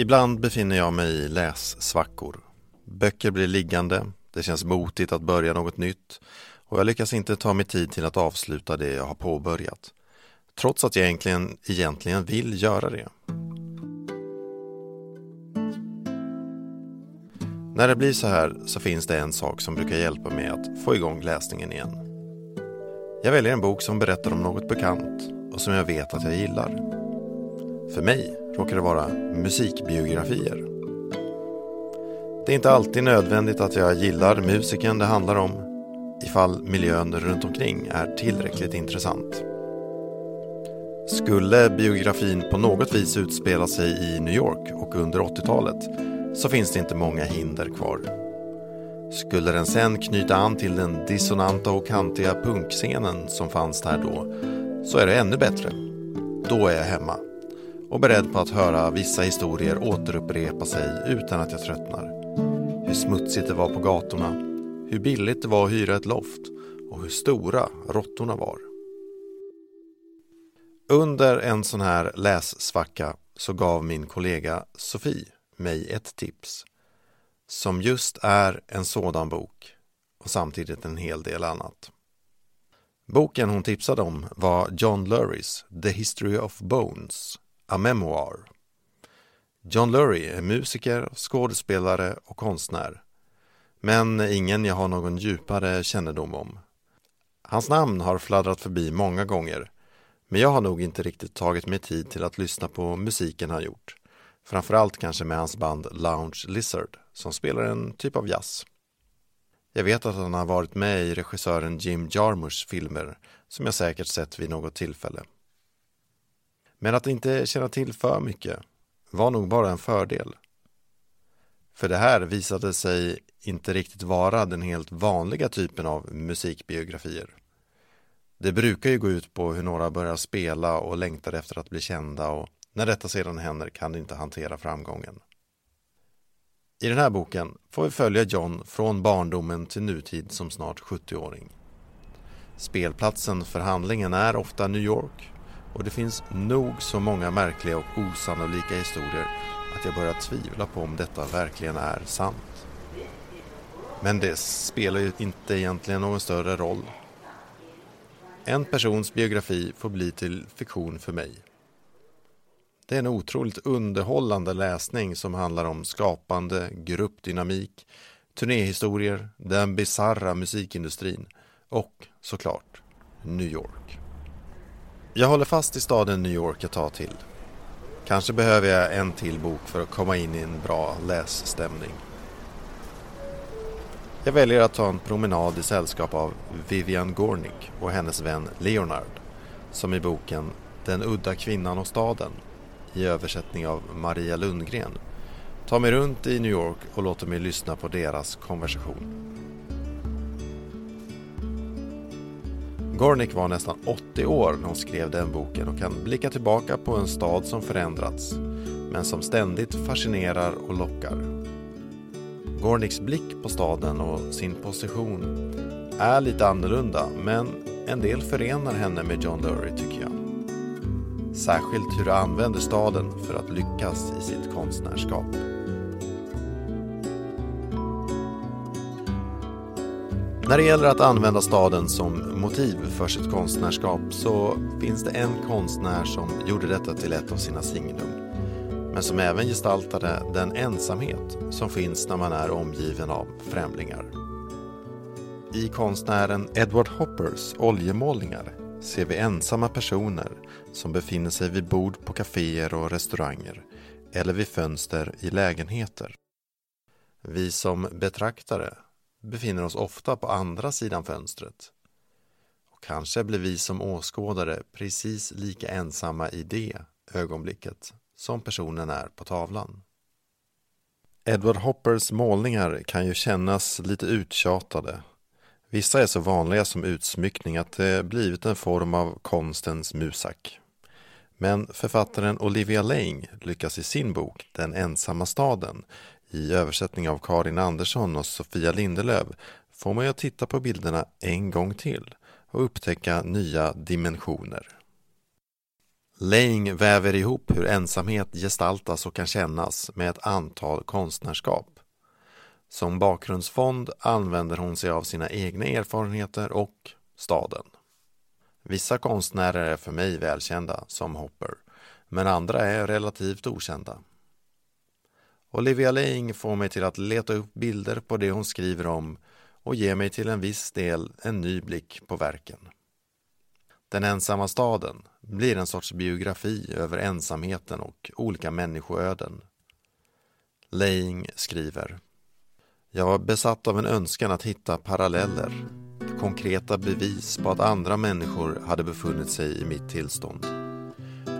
Ibland befinner jag mig i lässvackor. Böcker blir liggande, det känns motigt att börja något nytt och jag lyckas inte ta mig tid till att avsluta det jag har påbörjat. Trots att jag egentligen, egentligen vill göra det. När det blir så här så finns det en sak som brukar hjälpa mig att få igång läsningen igen. Jag väljer en bok som berättar om något bekant och som jag vet att jag gillar. För mig råkar det vara musikbiografier. Det är inte alltid nödvändigt att jag gillar musiken det handlar om ifall miljön runt omkring är tillräckligt intressant. Skulle biografin på något vis utspela sig i New York och under 80-talet så finns det inte många hinder kvar. Skulle den sen knyta an till den dissonanta och kantiga punkscenen som fanns där då så är det ännu bättre. Då är jag hemma och beredd på att höra vissa historier återupprepa sig utan att jag tröttnar. Hur smutsigt det var på gatorna, hur billigt det var att hyra ett loft och hur stora råttorna var. Under en sån här lässvacka så gav min kollega Sofie mig ett tips som just är en sådan bok och samtidigt en hel del annat. Boken hon tipsade om var John Lurys The History of Bones, a Memoir. John Lurie är musiker, skådespelare och konstnär. Men ingen jag har någon djupare kännedom om. Hans namn har fladdrat förbi många gånger men jag har nog inte riktigt tagit mig tid till att lyssna på musiken han gjort. Framförallt kanske med hans band Lounge Lizard som spelar en typ av jazz. Jag vet att han har varit med i regissören Jim Jarmusch filmer som jag säkert sett vid något tillfälle. Men att inte känna till för mycket var nog bara en fördel. För det här visade sig inte riktigt vara den helt vanliga typen av musikbiografier. Det brukar ju gå ut på hur några börjar spela och längtar efter att bli kända och när detta sedan händer kan de inte hantera framgången. I den här boken får vi följa John från barndomen till nutid som snart 70-åring. Spelplatsen för handlingen är ofta New York och det finns nog så många märkliga och osannolika historier att jag börjar tvivla på om detta verkligen är sant. Men det spelar ju inte egentligen någon större roll. En persons biografi får bli till fiktion för mig. Det är en otroligt underhållande läsning som handlar om skapande, gruppdynamik, turnéhistorier, den bizarra musikindustrin och såklart New York. Jag håller fast i staden New York ett tag till. Kanske behöver jag en till bok för att komma in i en bra lässtämning. Jag väljer att ta en promenad i sällskap av Vivian Gornick och hennes vän Leonard som i boken Den udda kvinnan och staden i översättning av Maria Lundgren tar mig runt i New York och låter mig lyssna på deras konversation. Gornick var nästan 80 år när hon skrev den boken och kan blicka tillbaka på en stad som förändrats men som ständigt fascinerar och lockar. Gornicks blick på staden och sin position är lite annorlunda men en del förenar henne med John Lurie tycker jag. Särskilt hur han använder staden för att lyckas i sitt konstnärskap. När det gäller att använda staden som motiv för sitt konstnärskap så finns det en konstnär som gjorde detta till ett av sina signum. Men som även gestaltade den ensamhet som finns när man är omgiven av främlingar. I konstnären Edward Hoppers oljemålningar ser vi ensamma personer som befinner sig vid bord på kaféer och restauranger eller vid fönster i lägenheter. Vi som betraktare befinner oss ofta på andra sidan fönstret. Och kanske blir vi som åskådare precis lika ensamma i det ögonblicket som personen är på tavlan. Edward Hoppers målningar kan ju kännas lite uttjatade. Vissa är så vanliga som utsmyckning att det blivit en form av konstens musak. Men författaren Olivia Lang lyckas i sin bok Den ensamma staden i översättning av Karin Andersson och Sofia Lindelöf får man ju titta på bilderna en gång till och upptäcka nya dimensioner. Lang väver ihop hur ensamhet gestaltas och kan kännas med ett antal konstnärskap. Som bakgrundsfond använder hon sig av sina egna erfarenheter och staden. Vissa konstnärer är för mig välkända, som Hopper, men andra är relativt okända. Olivia Ling får mig till att leta upp bilder på det hon skriver om och ger mig till en viss del en ny blick på verken. Den ensamma staden blir en sorts biografi över ensamheten och olika människoöden. Leing skriver Jag var besatt av en önskan att hitta paralleller, konkreta bevis på att andra människor hade befunnit sig i mitt tillstånd.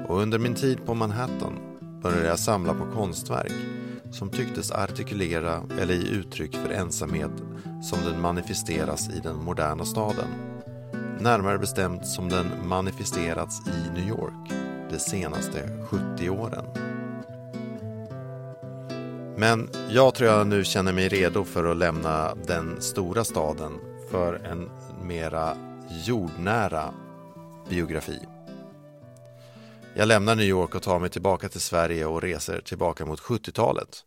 Och under min tid på Manhattan började jag samla på konstverk som tycktes artikulera eller ge uttryck för ensamhet som den manifesteras i den moderna staden. Närmare bestämt som den manifesterats i New York de senaste 70 åren. Men jag tror jag nu känner mig redo för att lämna den stora staden för en mera jordnära biografi. Jag lämnar New York och tar mig tillbaka till Sverige och reser tillbaka mot 70-talet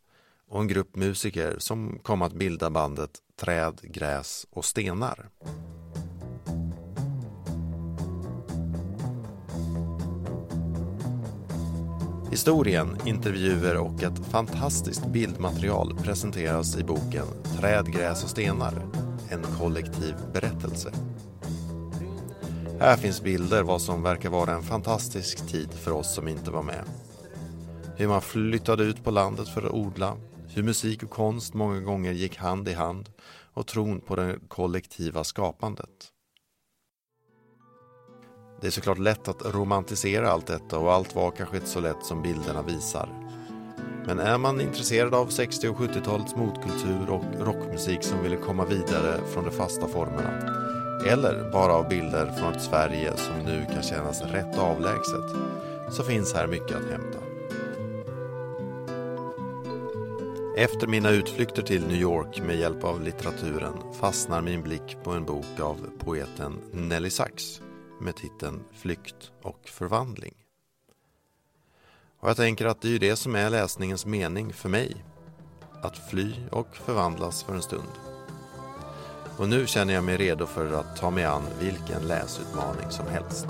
och en grupp musiker som kom att bilda bandet Träd, gräs och stenar. Historien, intervjuer och ett fantastiskt bildmaterial presenteras i boken Träd, gräs och stenar, en kollektiv berättelse. Här finns bilder vad som verkar vara en fantastisk tid för oss som inte var med. Hur man flyttade ut på landet för att odla, hur musik och konst många gånger gick hand i hand och tron på det kollektiva skapandet. Det är såklart lätt att romantisera allt detta och allt var kanske inte så lätt som bilderna visar. Men är man intresserad av 60 och 70-talets motkultur och rockmusik som ville komma vidare från de fasta formerna eller bara av bilder från ett Sverige som nu kan kännas rätt avlägset så finns här mycket att hämta. Efter mina utflykter till New York med hjälp av litteraturen fastnar min blick på en bok av poeten Nelly Sachs med titeln Flykt och förvandling. Och jag tänker att det är ju det som är läsningens mening för mig. Att fly och förvandlas för en stund. Och nu känner jag mig redo för att ta mig an vilken läsutmaning som helst.